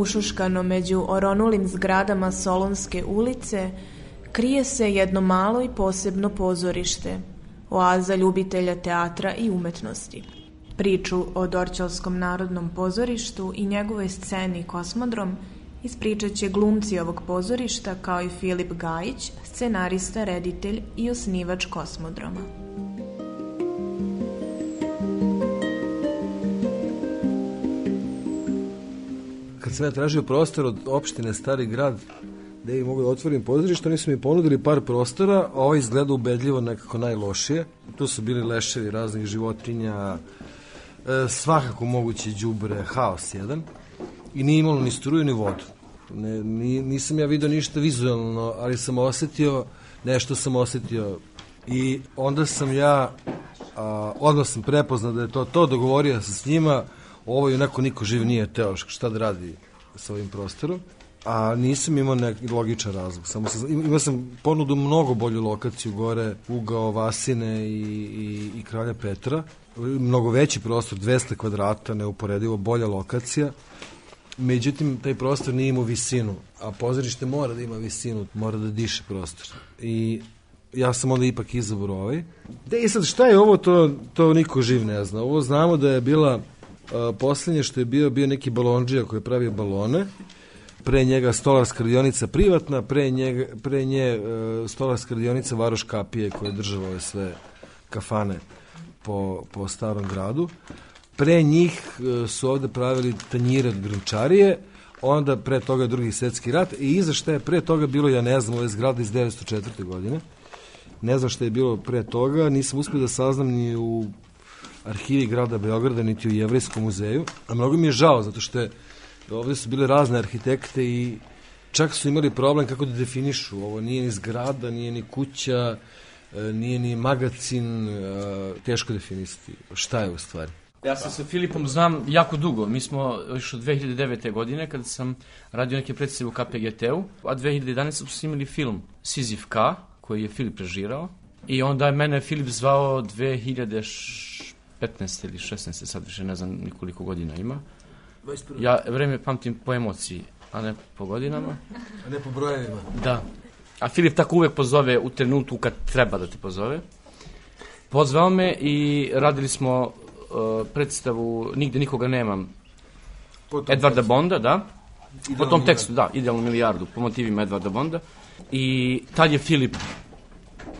Ušuškano među oronulim zgradama Solonske ulice krije se jedno malo i posebno pozorište, oaza ljubitelja teatra i umetnosti. Priču o Dorćolskom narodnom pozorištu i njegove sceni Kosmodrom ispričat će glumci ovog pozorišta kao i Filip Gajić, scenarista, reditelj i osnivač Kosmodroma. Sam ja tražio prostor od opštine Stari grad gde bi mogu da otvorim pozorište, oni su mi ponudili par prostora, a ovo izgleda ubedljivo nekako najlošije. Tu su bili leševi raznih životinja, e, svakako moguće đubre, haos jedan. I nije imalo ni struju ni vodu. Ne, ni, nisam ja video ništa vizualno, ali sam osetio, nešto sam osetio. I onda sam ja, a, odmah sam prepoznao da je to to, dogovorio sam s njima, ovo je onako niko živ nije teo šta da radi sa ovim prostorom a nisam imao neki logičan razlog. Samo sam, imao sam ponudu mnogo bolju lokaciju gore, ugao Vasine i, i, i Kralja Petra. Mnogo veći prostor, 200 kvadrata, neuporedivo bolja lokacija. Međutim, taj prostor nije imao visinu, a pozorište mora da ima visinu, mora da diše prostor. I ja sam onda ipak izabrao ovaj. De, i sad, šta je ovo, to, to niko živ ne zna. Ovo znamo da je bila, poslednje što je bio, bio neki balonđija koji je pravio balone, pre njega stolarska radionica privatna, pre, njega, pre nje uh, stolarska radionica Varoš Kapije koja je država ove sve kafane po, po starom gradu. Pre njih uh, su ovde pravili tanjire od grunčarije, onda pre toga drugi svetski rat i iza šta je pre toga bilo, ja ne znam, ove zgrade iz 904. godine. Ne znam šta je bilo pre toga, nisam uspio da saznam ni u arhivi grada Beograda, niti u Jevrejskom muzeju, a mnogo mi je žao, zato što je ovde su bile razne arhitekte i čak su imali problem kako da definišu. Ovo nije ni zgrada, nije ni kuća, e, nije ni magacin, e, teško definisati. Šta je u stvari? Ja se sa Filipom znam jako dugo. Mi smo još od 2009. godine kada sam radio neke predstave u KPGT-u, a 2011. smo snimili film Sizif K, koji je Filip režirao. I onda je mene Filip zvao 2015. ili 16. sad više ne znam nikoliko godina ima. 21. Ja vreme pamtim po emociji, a ne po godinama. A ne po brojevima. Da. A Filip tako uvek pozove u trenutku kad treba da te pozove. Pozvao me i radili smo uh, predstavu Nigde nikoga nemam Edvarda Bonda, da. Po tom tekstu, da, idealnu milijardu, po motivima Edvarda Bonda. I tad je Filip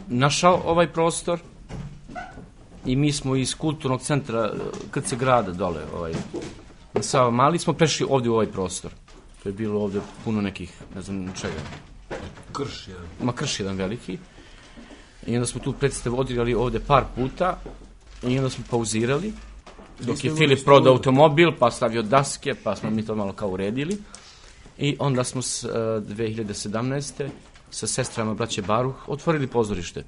našao ovaj prostor i mi smo iz kulturnog centra KC grada dole, ovaj, na Sava Mali, smo prešli ovde u ovaj prostor. To je bilo ovde puno nekih, ne znam čega, Krš jedan. ma krš jedan veliki. I onda smo tu predstavu odigrali ovde par puta i onda smo pauzirali. Dok je Filip prodao automobil, pa stavio daske, pa smo mi to malo kao uredili. I onda smo s, uh, 2017. sa sestrama braće Baruh otvorili pozorište.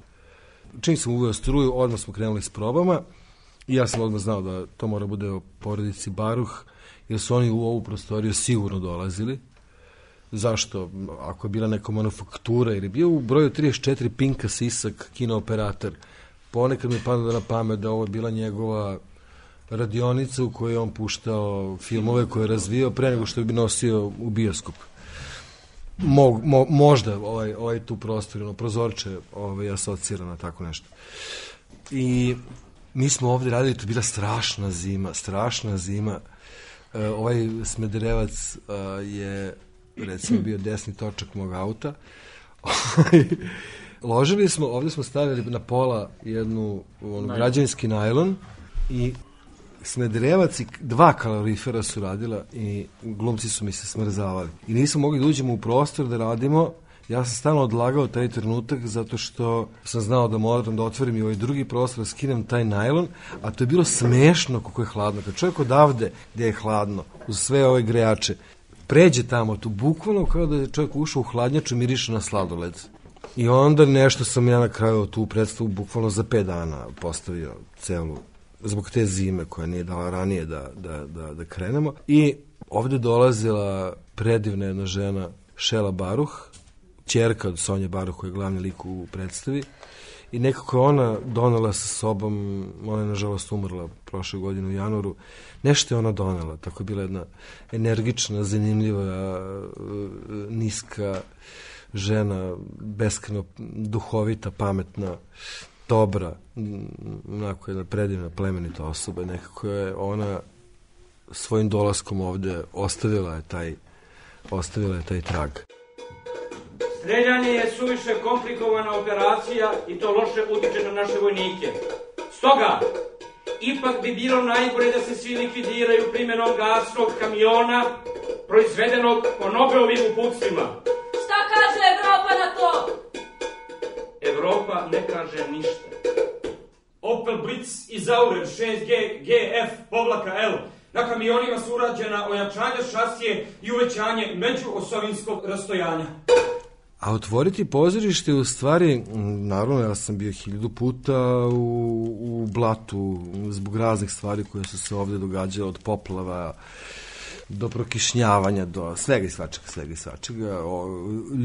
Čim sam uveo struju, odmah smo krenuli s probama i ja sam odmah znao da to mora bude o porodici Baruh, jer su oni u ovu prostoriju sigurno dolazili. Zašto? Ako je bila neka manufaktura ili je bio u broju 34 Pinka Sisak, kinooperator, ponekad mi pada na pamet da ovo je bila njegova radionica u kojoj je on puštao filmove koje je razvijao pre nego što bi nosio u bioskop. Mo, mo, možda ovaj, ovaj tu prostor, ono, prozorče ovaj, asocira na tako nešto. I mi smo ovde radili, to bila strašna zima, strašna zima. E, ovaj Smederevac e, je recimo bio desni točak mog auta. Ložili smo, ovde smo stavili na pola jednu on, građanski najlon i Smederevac i dva kalorifera su radila i glumci su mi se smrzavali. I nismo mogli da uđemo u prostor da radimo Ja sam stalno odlagao taj trenutak zato što sam znao da moram da otvorim i ovaj drugi prostor, da skinem taj najlon, a to je bilo smešno kako je hladno. Kad čovjek odavde gde je hladno, uz sve ove grejače, pređe tamo tu, bukvalno kao da je čovjek ušao u hladnjaču, miriše na sladoled. I onda nešto sam ja na kraju tu predstavu bukvalno za 5 dana postavio celu zbog te zime koja nije dala ranije da, da, da, da krenemo. I ovde dolazila predivna jedna žena, Šela Baruh, čerka od Sonje Baruh koja je glavni lik u predstavi. I nekako je ona donela sa sobom, ona je nažalost umrla prošle godine u januaru, nešto je ona donela, tako je bila jedna energična, zanimljiva, niska žena, beskreno duhovita, pametna, dobra, onako jedna predivna, plemenita osoba. Nekako je ona svojim dolaskom ovde ostavila je taj, ostavila je taj trag. Streljanje je suviše komplikovana operacija i to loše utiče na naše vojnike. Stoga, ipak bi bilo najgore da se svi likvidiraju primjenom gasnog kamiona proizvedenog po Nobelovim uputstvima. Evropa ne kaže ništa. Opel Blitz Zaurer 6G GF povlaka L Na kamionima su urađena ojačanja šasije i uvećanje međuosovinskog rastojanja. A otvoriti pozorište u stvari, naravno ja sam bio hiljadu puta u, u blatu zbog raznih stvari koje su se ovde događale od poplava do prokišnjavanja, do svega i svačega, svega i svačega. O,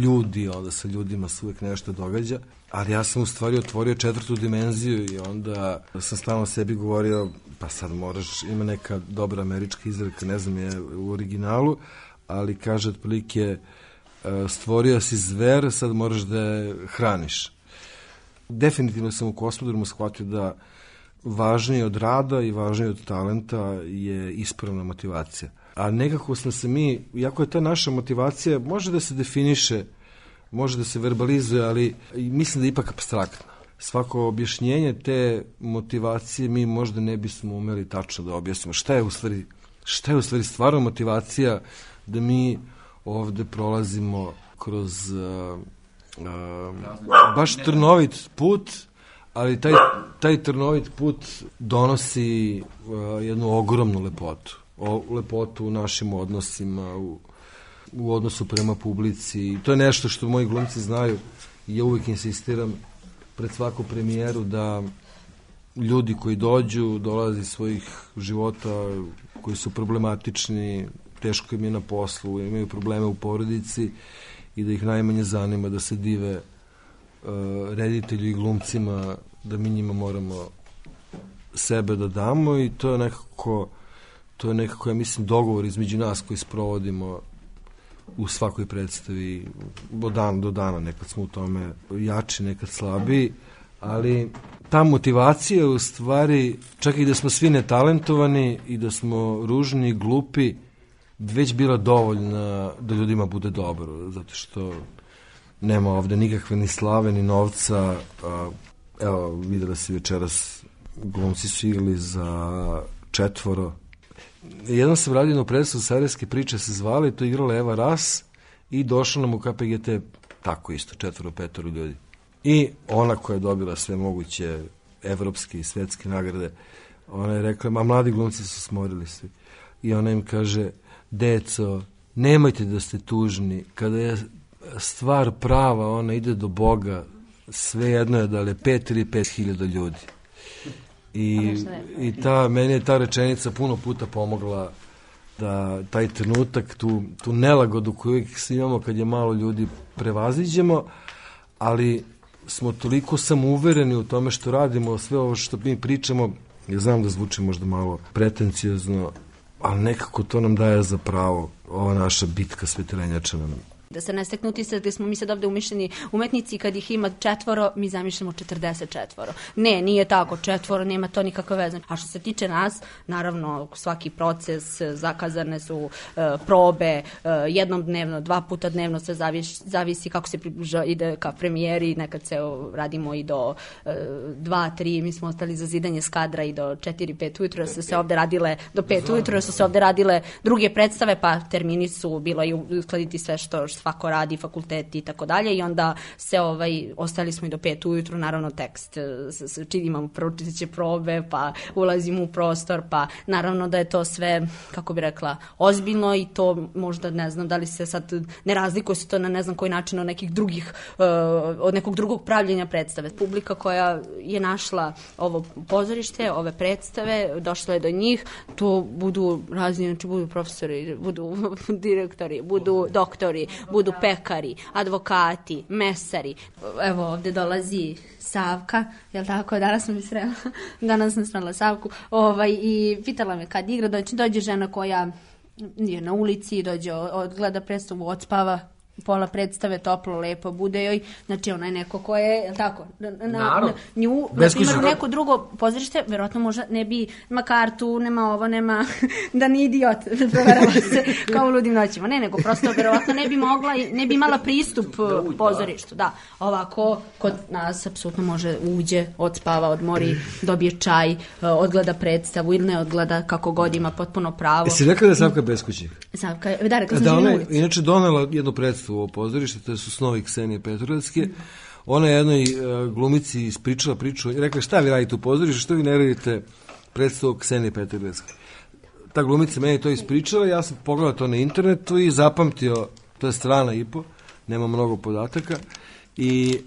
ljudi, onda sa ljudima se uvek nešto događa. Ali ja sam u stvari otvorio četvrtu dimenziju i onda sam stalno sebi govorio, pa sad moraš, ima neka dobra američka izreka, ne znam je u originalu, ali kaže otprilike E, stvorio si zver, sad moraš da je hraniš. Definitivno sam u kosmodromu shvatio da važnije od rada i važnije od talenta je ispravna motivacija. A nekako smo se mi, iako je ta naša motivacija, može da se definiše, može da se verbalizuje, ali mislim da je ipak abstraktna. Svako objašnjenje te motivacije mi možda ne bismo umeli tačno da objasnimo. Šta je u stvari, šta je u stvari stvarno motivacija da mi ovde prolazimo kroz uh, uh, baš trnovit put, ali taj, taj trnovit put donosi uh, jednu ogromnu lepotu. O, lepotu u našim odnosima, u, u odnosu prema publici. I to je nešto što moji glumci znaju i ja uvijek insistiram pred svaku premijeru da ljudi koji dođu, dolaze iz svojih života koji su problematični, teško im je na poslu, imaju probleme u porodici i da ih najmanje zanima da se dive uh, reditelju i glumcima, da mi njima moramo sebe da damo i to je nekako to je nekako, ja mislim, dogovor između nas koji sprovodimo u svakoj predstavi od dana do dana, nekad smo u tome jači, nekad slabiji, ali ta motivacija u stvari, čak i da smo svi netalentovani i da smo ružni glupi, već bila dovoljna da ljudima bude dobro, zato što nema ovde nikakve ni slave, ni novca. Evo, videla si večeras, glumci su igrali za četvoro. Jednom sam radio na predstavu Sarajevske priče se zvali, to je igrala Eva Ras i došla nam u KPGT tako isto, četvoro, petoro ljudi. I ona koja je dobila sve moguće evropske i svetske nagrade, ona je rekla, ma mladi glumci su smorili svi. I ona im kaže, deco, nemojte da ste tužni, kada je stvar prava, ona ide do Boga, sve jedno je da li je pet ili pet hiljada ljudi. I, I ta, meni je ta rečenica puno puta pomogla da taj trenutak, tu, tu nelagodu koju uvijek imamo kad je malo ljudi prevaziđemo, ali smo toliko samouvereni u tome što radimo, sve ovo što mi pričamo, ja znam da zvuči možda malo pretencijozno, ali nekako to nam daje za pravo ova naša bitka svetelenjača nam Da se ne stekne utisak da smo mi sad ovde umišljeni umetnici kad ih ima četvoro, mi zamišljamo 44. Ne, nije tako, četvoro, nema to nikakve veze. A što se tiče nas, naravno, svaki proces, zakazane su e, probe, e, jednom dnevno, dva puta dnevno, sve zavisi, zavisi kako se približa, ide ka premijeri, nekad se o, radimo i do e, dva, tri, mi smo ostali za zidanje skadra i do četiri, pet ujutro, su se ovde radile do pet ujutro, su se ovde radile druge predstave, pa termini su bilo i uskladiti sve što svako radi, fakulteti i tako dalje i onda se ovaj, ostali smo i do pet ujutru, naravno tekst, e, čini imamo pročiteće probe, pa ulazimo u prostor, pa naravno da je to sve, kako bi rekla, ozbiljno i to možda ne znam da li se sad ne razlikuje se to na ne znam koji način od nekih drugih, uh, od nekog drugog pravljenja predstave. Publika koja je našla ovo pozorište, ove predstave, došla je do njih, to budu razni, znači budu profesori, budu direktori, budu doktori, budu pekari, advokati, mesari. Evo ovde dolazi Savka, jel tako, danas sam srela, danas sam srela Savku, ovaj, i pitala me kad igra, dođe, dođe žena koja je na ulici, dođe, odgleda predstavu, odspava, pola predstave, toplo, lepo, bude joj, znači ona je neko ko je, jel tako, na, na, na nju, na primjer, u neko drugo pozorište, verovatno možda ne bi, nema kartu, nema ovo, nema, da ni idiot, proverava se, kao u ludim noćima, ne, nego prosto verovatno ne bi mogla, ne bi imala pristup uh, pozorištu, da, ovako, kod nas apsolutno može uđe, odspava, odmori, dobije čaj, uh, odgleda predstavu ili ne odgleda, kako god ima potpuno pravo. Jesi rekla da je Savka beskućnik? Savka, da, rekla sam Da, da, ona je inače donela jednu predstavu u ovo pozorište, to su snovi Ksenije Petrovecke. Ona je jednoj e, glumici ispričala priču i rekla šta vi radite u pozorištu, što vi ne radite predstavu Ksenije Petrovecke. Ta glumica meni to ispričala, ja sam pogledao to na internetu i zapamtio, to je strana i po, nema mnogo podataka i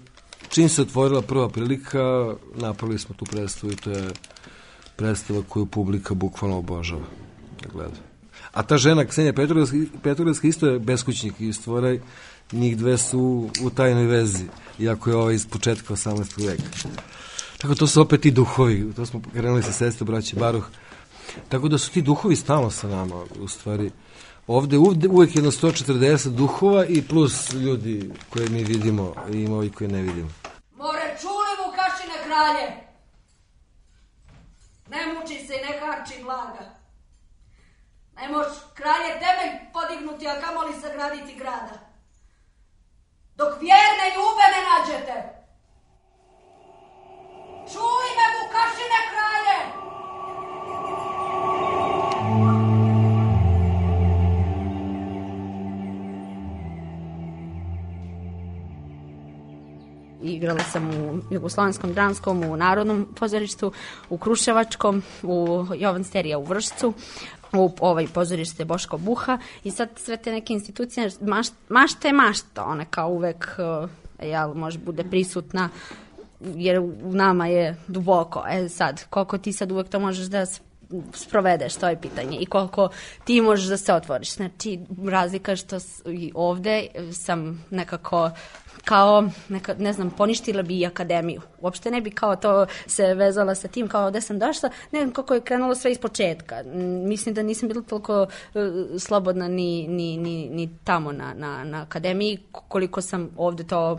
čim se otvorila prva prilika, napravili smo tu predstavu i to je predstava koju publika bukvalno obožava da gleda. A ta žena, Ksenija Petrovska, isto je beskućnik i stvoraj, njih dve su u tajnoj vezi, iako je ovaj iz početka 18. veka. Tako to su opet ti duhovi, to smo krenuli sa sestre, braće Baruh. Tako da su ti duhovi stalno sa nama, u stvari. Ovde uvek jedno 140 duhova i plus ljudi koje mi vidimo i ima ovi koje ne vidimo. More čuli Vukašine kralje! Ne muči se i ne harči blaga. Ne moš kralje temelj podignuti, a kamoli sagraditi grada. Dok vjerne ljube ne nađete. Čuj me Vukašine kralje! Igrala sam u Jugoslovenskom dramskom, u Narodnom pozorištu, u Kruševačkom, u Jovan Sterija u Vršcu, u ovaj pozorište Boško Buha i sad sve te neke institucije, maš, mašta je mašta, ona kao uvek, uh, jel, može bude prisutna jer u nama je duboko. E sad, koliko ti sad uvek to možeš da sprovedeš, to je pitanje. I koliko ti možeš da se otvoriš. Znači, razlika što i ovde sam nekako kao, neka, ne znam, poništila bi i akademiju. Uopšte ne bi kao to se vezala sa tim, kao gde sam došla, ne znam kako je krenulo sve iz početka. M, Mislim da nisam bila toliko e, slobodna ni, ni, ni, ni tamo na, na, na akademiji, koliko sam ovde to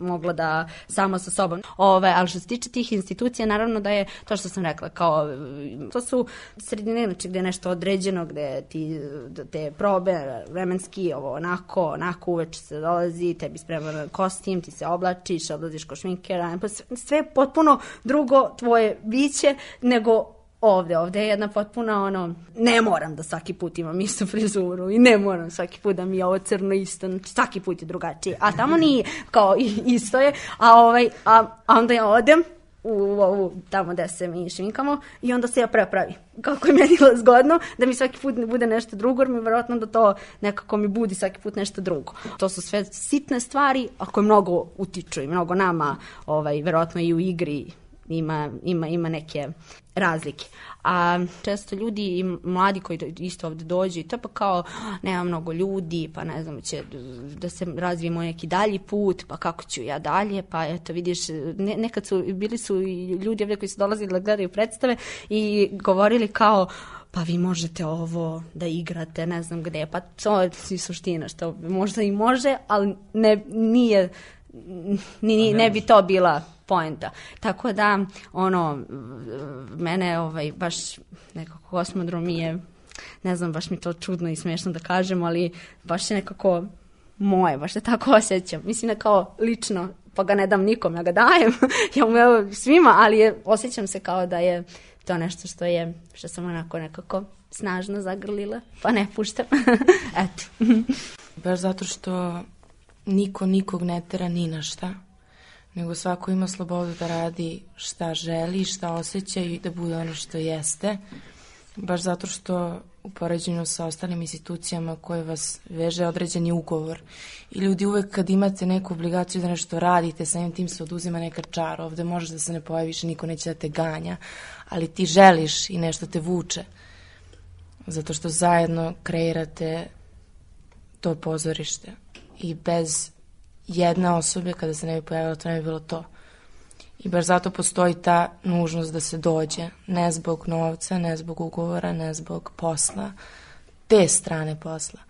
mogla da sama sa sobom. Ove, ali što se tiče tih institucija, naravno da je to što sam rekla, kao, to su sredine, znači gde je nešto određeno, gde ti te probe vremenski, ovo onako, onako uveče se dolazi, tebi spreman kostim, ti se oblačiš, odlaziš ko šminkera, sve, sve potpuno drugo tvoje biće nego ovde, ovde je jedna potpuna ono, ne moram da svaki put imam istu frizuru i ne moram svaki put da mi je ovo crno isto, znači svaki put je drugačije, a tamo nije, kao isto je, a, ovaj, a, a onda ja odem u ovu, tamo gde se mi šminkamo i onda se ja prepravi. Kako je meni zgodno da mi svaki put bude nešto drugo, jer mi verovatno da to nekako mi budi svaki put nešto drugo. To su sve sitne stvari, a koje mnogo utiču i mnogo nama, ovaj, verovatno i u igri ima, ima, ima neke razlike. A često ljudi i mladi koji isto ovde dođu i to pa kao nema mnogo ljudi, pa ne znam, će da se razvijemo neki dalji put, pa kako ću ja dalje, pa eto vidiš, ne, nekad su, bili su i ljudi ovde koji su dolazili da gledaju predstave i govorili kao pa vi možete ovo da igrate, ne znam gde, pa to je suština, što možda i može, ali ne, nije, ni, ne bi to bila poenta. Tako da, ono, mene ovaj, baš nekako kosmodrom je, ne znam, baš mi to čudno i smešno da kažem, ali baš je nekako moje, baš se tako osjećam. Mislim da kao lično, pa ga ne dam nikom, ja ga dajem, ja mu evo svima, ali je, osjećam se kao da je to nešto što je, što sam onako nekako snažno zagrlila, pa ne puštam. Eto. Baš zato što niko nikog ne tera ni na šta, nego svako ima slobodu da radi šta želi, šta osjeća i da bude ono što jeste. Baš zato što u poređenju sa ostalim institucijama koje vas veže određeni ugovor. I ljudi uvek kad imate neku obligaciju da nešto radite, samim tim se oduzima neka čar. Ovde možeš da se ne pojaviš, niko neće da te ganja, ali ti želiš i nešto te vuče. Zato što zajedno kreirate to pozorište. I bez jedne osobe, kada se ne bi pojavila, to ne bi bilo to. I baš zato postoji ta nužnost da se dođe, ne zbog novca, ne zbog ugovora, ne zbog posla, te strane posla.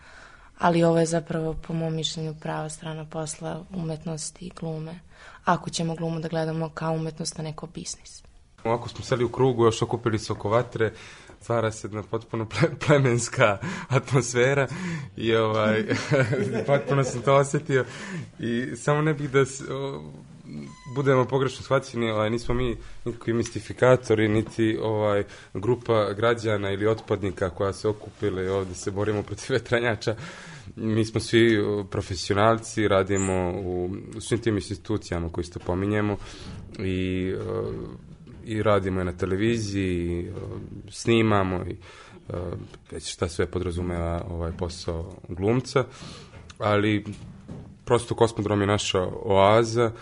Ali ovo je zapravo, po mom mišljenju, prava strana posla umetnosti i glume. Ako ćemo glumu da gledamo kao umetnost, a neko biznis. Ovako smo seli u krugu, još okupili se oko vatre, stvara se jedna potpuno ple, plemenska atmosfera i ovaj, potpuno sam to osjetio i samo ne bih da s, o, budemo pogrešno shvaćeni, ovaj, nismo mi nikakvi mistifikatori, niti ovaj, grupa građana ili otpadnika koja se okupila i ovde se borimo protiv vetranjača. Mi smo svi profesionalci, radimo u, u svim tim institucijama koje isto pominjemo i i radimo je na televiziji, snimamo i već šta sve podrazumeva ovaj posao glumca, ali prosto Kosmodrom je naša oaza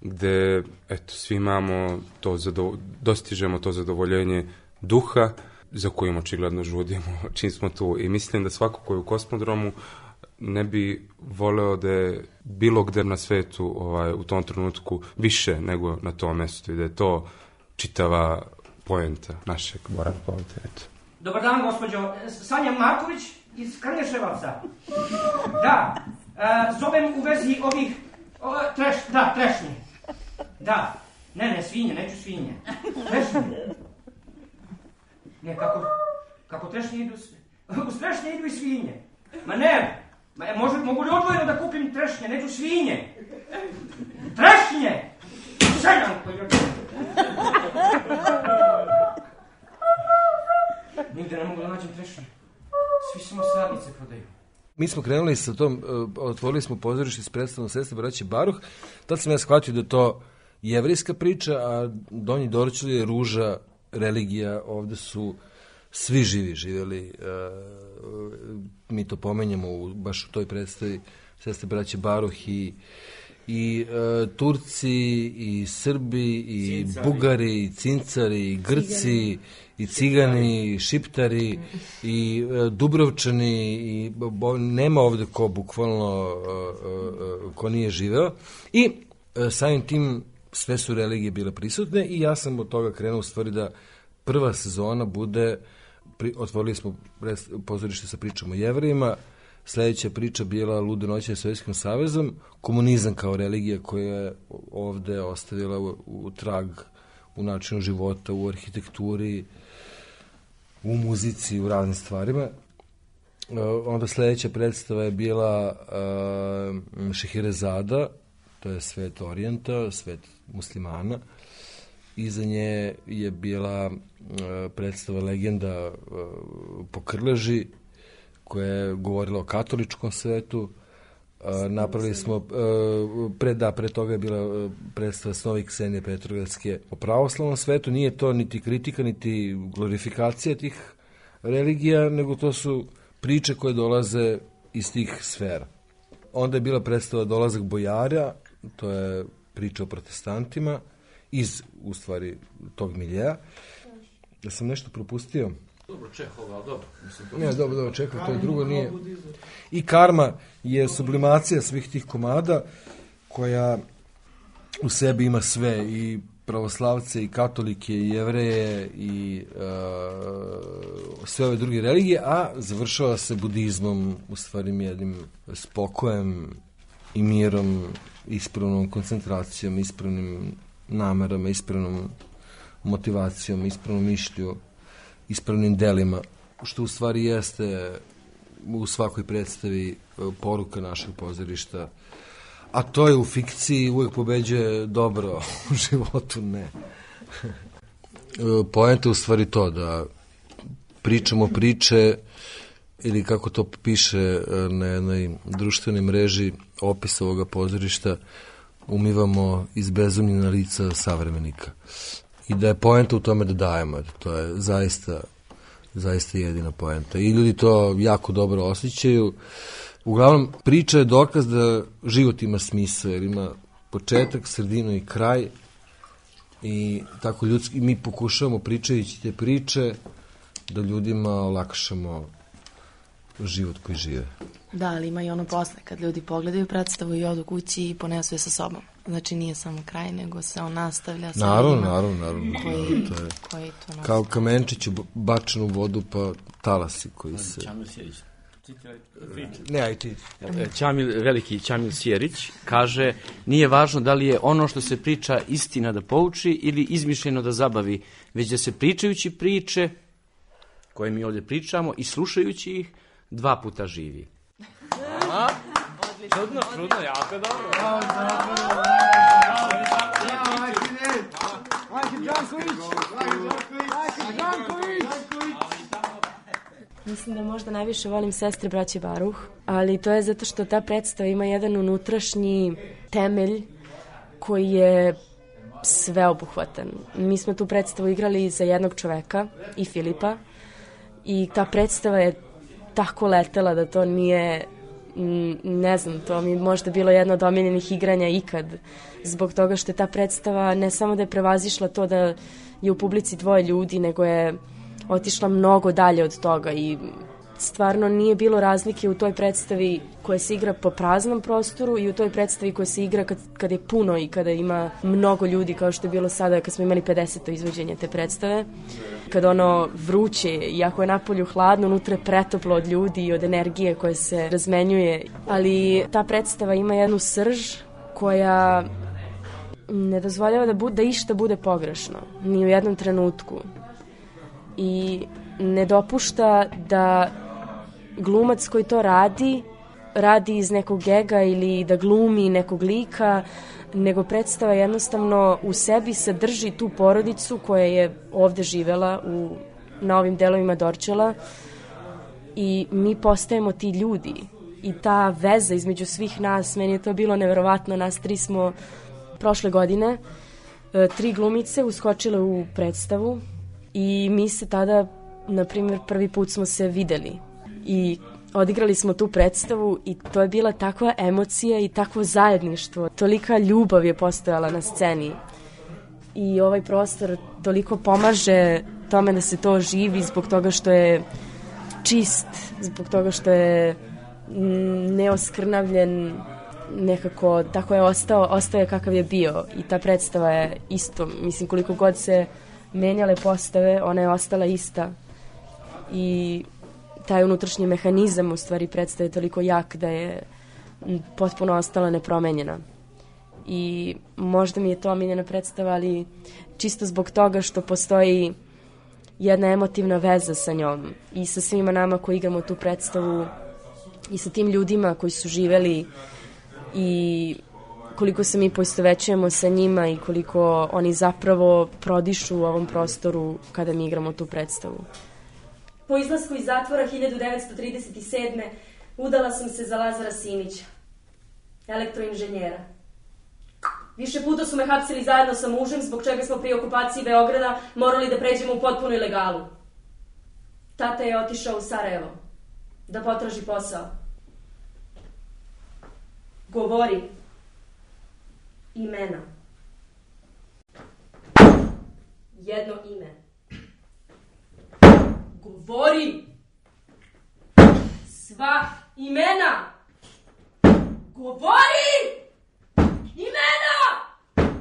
gde eto, svi imamo to zadovo, dostižemo to zadovoljenje duha za kojim očigledno žudimo čim smo tu. I mislim da svako ko je u Kosmodromu ne bi voleo da je bilo gde na svetu ovaj, u tom trenutku više nego na tom mestu i da je to čitava poenta našeg boravka ovde. Eto. Dobar dan, gospođo. Sanja Marković iz Krnješevaca. Da, e, zovem u vezi ovih... O, treš, da, trešnje. Da. Ne, ne, svinje, neću svinje. Trešnje. Ne, kako, kako trešnje idu... U trešnje idu i svinje. Ma ne, Ma, može, mogu li odvojeno da kupim trešnje, neću svinje. Trešnje! Sedam koji je... Nigde ne mogu da nađem trešnje. Svi samo sadnice prodaju. Mi smo krenuli sa tom, uh, otvorili smo pozorište s predstavnom sredstva braće Baruh, tad sam ja shvatio da to jevrijska priča, a Donji Dorčel je ruža, religija, ovde su svi živi živjeli, uh, mi to pomenjamo u, baš u toj predstavi sestre braće Baruh i i uh, Turci i Srbi i cincari. Bugari i Cincari i Grci cigani. i Cigani i Šiptari i uh, Dubrovčani i bo, nema ovde ko bukvalno uh, uh, ko nije živeo i uh, samim tim sve su religije bile prisutne i ja sam od toga krenuo u stvari da prva sezona bude pri, otvorili smo pozorište sa pričom o jevrejima Sledeća priča bila Lude noće sa Sovjetskim savezom, komunizam kao religija koja je ovde ostavila u, u trag u načinu života, u arhitekturi, u muzici, u raznim stvarima. Uh, onda sledeća predstava je bila uh, Šehirezada, to je svet orijenta, svet muslimana. Iza nje je bila uh, predstava legenda uh, po Krleži, koja je govorila o katoličkom svetu. Uh, napravili smo, uh, pre, da, pre toga je bila predstava Snovi Ksenije Petrogradske o pravoslavnom svetu. Nije to niti kritika, niti glorifikacija tih religija, nego to su priče koje dolaze iz tih sfera. Onda je bila predstava Dolazak bojara, to je priča o protestantima, iz, u stvari, tog miljeja. Da sam nešto propustio? Dobro, Čehov, ali dobro. Mislim, to ne, dobro, dobro, Čehov, to je drugo, nije. I karma je sublimacija svih tih komada koja u sebi ima sve i pravoslavce i katolike i jevreje i uh, sve ove druge religije, a završava se budizmom, u stvari jednim spokojem i mirom, ispravnom koncentracijom, ispravnim namerama, ispravnom motivacijom, ispravnom mišlju, ispravnim delima, što u stvari jeste u svakoj predstavi e, poruka našeg pozorišta, a to je u fikciji uvek pobeđuje dobro, u životu ne. Poenta je u stvari to da pričamo priče ili kako to piše e, na jednoj društvenoj mreži opis ovoga pozorišta umivamo iz bezumljena lica savremenika. I da je poenta u tome da dajemo, to je zaista zaista jedina poenta. I ljudi to jako dobro osjećaju. Uglavnom, priča je dokaz da život ima smisla, jer ima početak, sredinu i kraj. I tako ljudski, mi pokušavamo pričajući te priče da ljudima olakšamo život koji žive. Da, ali ima i ono posle, kad ljudi pogledaju predstavu i odu kući i ponesu je sa sobom. Znači nije samo kraj, nego se on nastavlja sa naravno, ljudima naravno, naravno, koji, naravno, to je koji to nose. kao kamenčić u bačen u vodu pa talasi koji se... Čamil Sjerić. Ne, aj ti. Čamil, veliki Čamil Sjerić kaže nije važno da li je ono što se priča istina da pouči ili izmišljeno da zabavi, već da se pričajući priče koje mi ovdje pričamo i slušajući ih dva puta živi. Čudno, čudno, jako dobro. Mislim da možda najviše volim sestre braće Baruh, ali to je zato što ta predstava ima jedan unutrašnji temelj koji je sveobuhvatan. Mi smo tu predstavu igrali za jednog čoveka i Filipa i ta predstava je tako letela da to nije ne znam, to mi možda bilo jedno od omiljenih igranja ikad, zbog toga što je ta predstava ne samo da je prevazišla to da je u publici dvoje ljudi, nego je otišla mnogo dalje od toga i stvarno nije bilo razlike u toj predstavi koja se igra po praznom prostoru i u toj predstavi koja se igra kad, kad je puno i kada ima mnogo ljudi kao što je bilo sada kad smo imali 50. izvođenje te predstave. Kad ono vruće, iako je napolju hladno, unutra je pretoplo od ljudi i od energije koja se razmenjuje. Ali ta predstava ima jednu srž koja ne dozvoljava da, bu, da išta bude pogrešno, ni u jednom trenutku. I ne dopušta da glumac koji to radi radi iz nekog gega ili da glumi nekog lika, nego predstava jednostavno u sebi sadrži tu porodicu koja je ovde živela u, na ovim delovima Dorčela i mi postajemo ti ljudi. I ta veza između svih nas, meni je to bilo neverovatno, nas tri smo prošle godine, e, tri glumice uskočile u predstavu i mi se tada, na primjer, prvi put smo se videli i odigrali smo tu predstavu i to je bila takva emocija i takvo zajedništvo. Tolika ljubav je postojala na sceni. I ovaj prostor toliko pomaže tome da se to živi zbog toga što je čist, zbog toga što je neoskrnavljen nekako, tako je ostao, ostao je kakav je bio i ta predstava je isto, mislim koliko god se menjale postave, ona je ostala ista i taj unutrašnji mehanizam u stvari predstave toliko jak da je potpuno ostala nepromenjena. I možda mi je to omiljena predstava, ali čisto zbog toga što postoji jedna emotivna veza sa njom i sa svima nama koji igramo tu predstavu i sa tim ljudima koji su živeli i koliko se mi poistovećujemo sa njima i koliko oni zapravo prodišu u ovom prostoru kada mi igramo tu predstavu. Po izlasku iz zatvora 1937. udala sam se za Lazara Simića, elektroinženjera. Više puta su me hapsili zajedno sa mužem, zbog čega smo pri okupaciji Beograda morali da pređemo u potpunu ilegalu. Tata je otišao u Sarajevo da potraži posao. Govori imena. Jedno ime. Govori sva imena. Govori imena.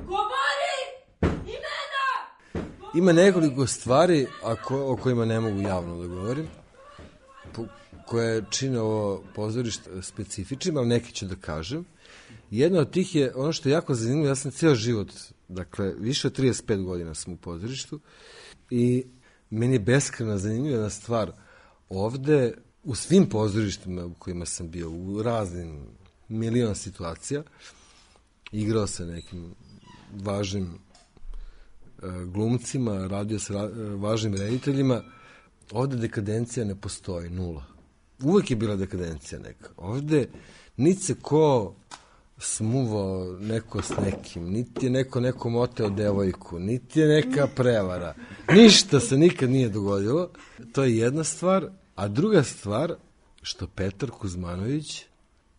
Govori imena. Ima nekoliko stvari a ko, o kojima ne mogu javno da govorim, koje čine ovo pozorište specifičnim, ali neki ću da kažem. Jedna od tih je, ono što je jako zanimljivo, ja sam ceo život, dakle, više od 35 godina sam u pozorištu i meni je beskrena zanimljiva stvar. Ovde, u svim pozorištima u kojima sam bio, u raznim milion situacija, igrao sa nekim važnim e, glumcima, radio sa e, važnim rediteljima, ovde dekadencija ne postoji, nula. Uvek je bila dekadencija neka. Ovde niti se ko smuvao neko s nekim, niti je neko nekom oteo devojku, niti je neka prevara. Ništa se nikad nije dogodilo. To je jedna stvar. A druga stvar, što Petar Kuzmanović,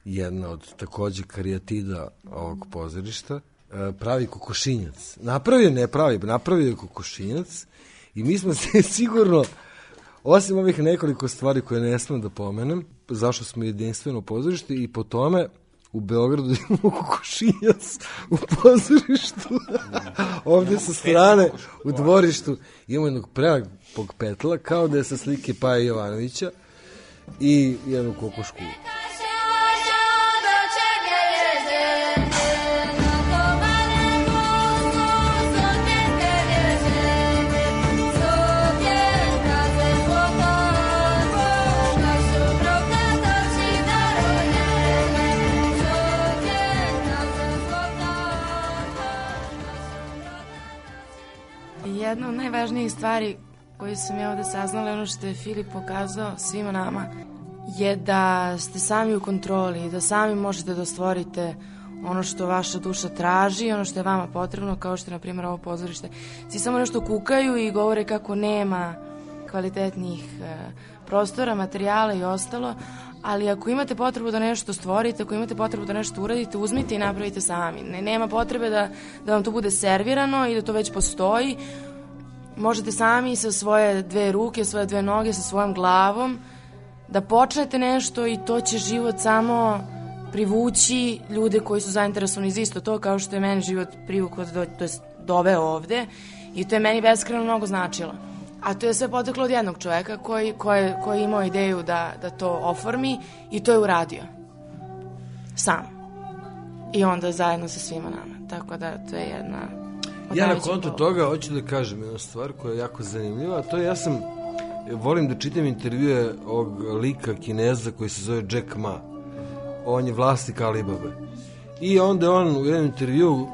jedna od takođe karijatida ovog pozorišta, e, pravi kokošinjac. Napravio, ne pravi, napravio je kokošinjac i mi smo se sigurno, osim ovih nekoliko stvari koje ne smem da pomenem, zašto smo jedinstveno pozorište i po tome u Beogradu imamo kokošinjac u pozorištu. Ovde sa strane u dvorištu imamo jednog prelagog petla, kao da je sa slike Paja Jovanovića i jednu kokošku. Najvažnijih stvari koju sam ja ovde saznala, ono što je Filip pokazao svima nama, je da ste sami u kontroli i da sami možete da stvorite ono što vaša duša traži, ono što je vama potrebno, kao što je, na primjer, ovo pozorište. Svi samo nešto kukaju i govore kako nema kvalitetnih e, prostora, materijala i ostalo, ali ako imate potrebu da nešto stvorite, ako imate potrebu da nešto uradite, uzmite i napravite sami. Ne, nema potrebe da, da vam to bude servirano i da to već postoji. Možete sami sa svoje dve ruke, svoje dve noge, sa svojom glavom da počnete nešto i to će život samo privući ljude koji su zainteresovani za isto to kao što je meni život privukao, to, to je doveo ovde i to je meni beskreno mnogo značilo. A to je sve poteklo od jednog čoveka koji, koji, koji je imao ideju da, da to oformi i to je uradio. Sam. I onda zajedno sa svima nama. Tako da to je jedna... Ja na kontu toga hoću da kažem jednu stvar koja je jako zanimljiva, a to je ja sam volim da čitam intervjue ovog lika kineza koji se zove Jack Ma. On je vlasnik Alibaba. I onda on u jednom intervju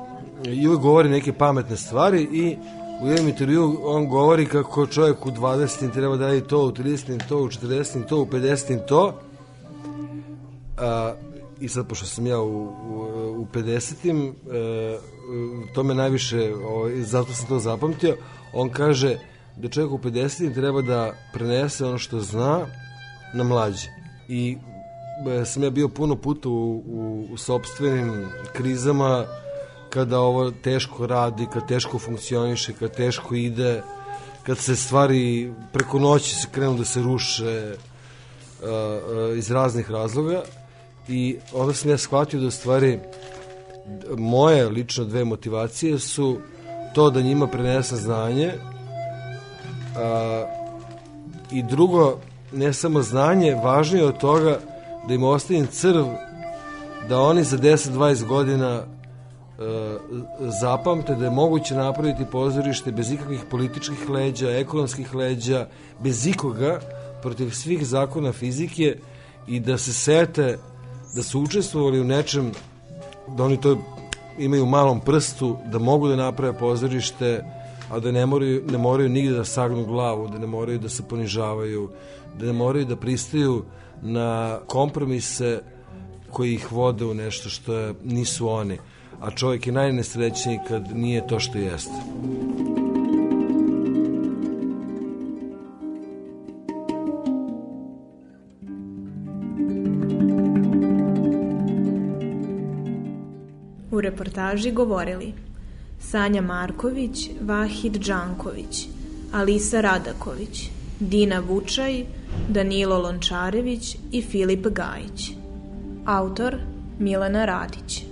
i uvijek govori neke pametne stvari i u jednom intervju on govori kako čovjek u 20. treba da radi to, u 30. to, u 40. to, u 50. to. A, I sad, pošto sam ja u, u, u 50. E, to me najviše, o, zato sam to zapamtio, on kaže da čovjek u 50. treba da prenese ono što zna na mlađe. I e, sam ja bio puno puta u, u, u sobstvenim krizama kada ovo teško radi, kad teško funkcioniše, kad teško ide, kad se stvari preko noći se krenu da se ruše uh, uh, iz raznih razloga i onda sam ja shvatio da stvari moje lično dve motivacije su to da njima prenesem znanje a, i drugo, ne samo znanje, važnije od toga da im ostavim crv da oni za 10-20 godina e, zapamte da je moguće napraviti pozorište bez ikakvih političkih leđa, ekonomskih leđa, bez ikoga, protiv svih zakona fizike i da se sete da su učestvovali u nečem, da oni to imaju u malom prstu, da mogu da naprave pozorište, a da ne moraju, ne moraju nigde da sagnu glavu, da ne moraju da se ponižavaju, da ne moraju da pristaju na kompromise koji ih vode u nešto što nisu oni. A čovjek je najnesrećniji kad nije to što jeste. Reportaži govorili Sanja Marković, Vahid Đanković, Alisa Radaković, Dina Vučaj, Danilo Lončarević i Filip Gajić. Autor Milena Radić.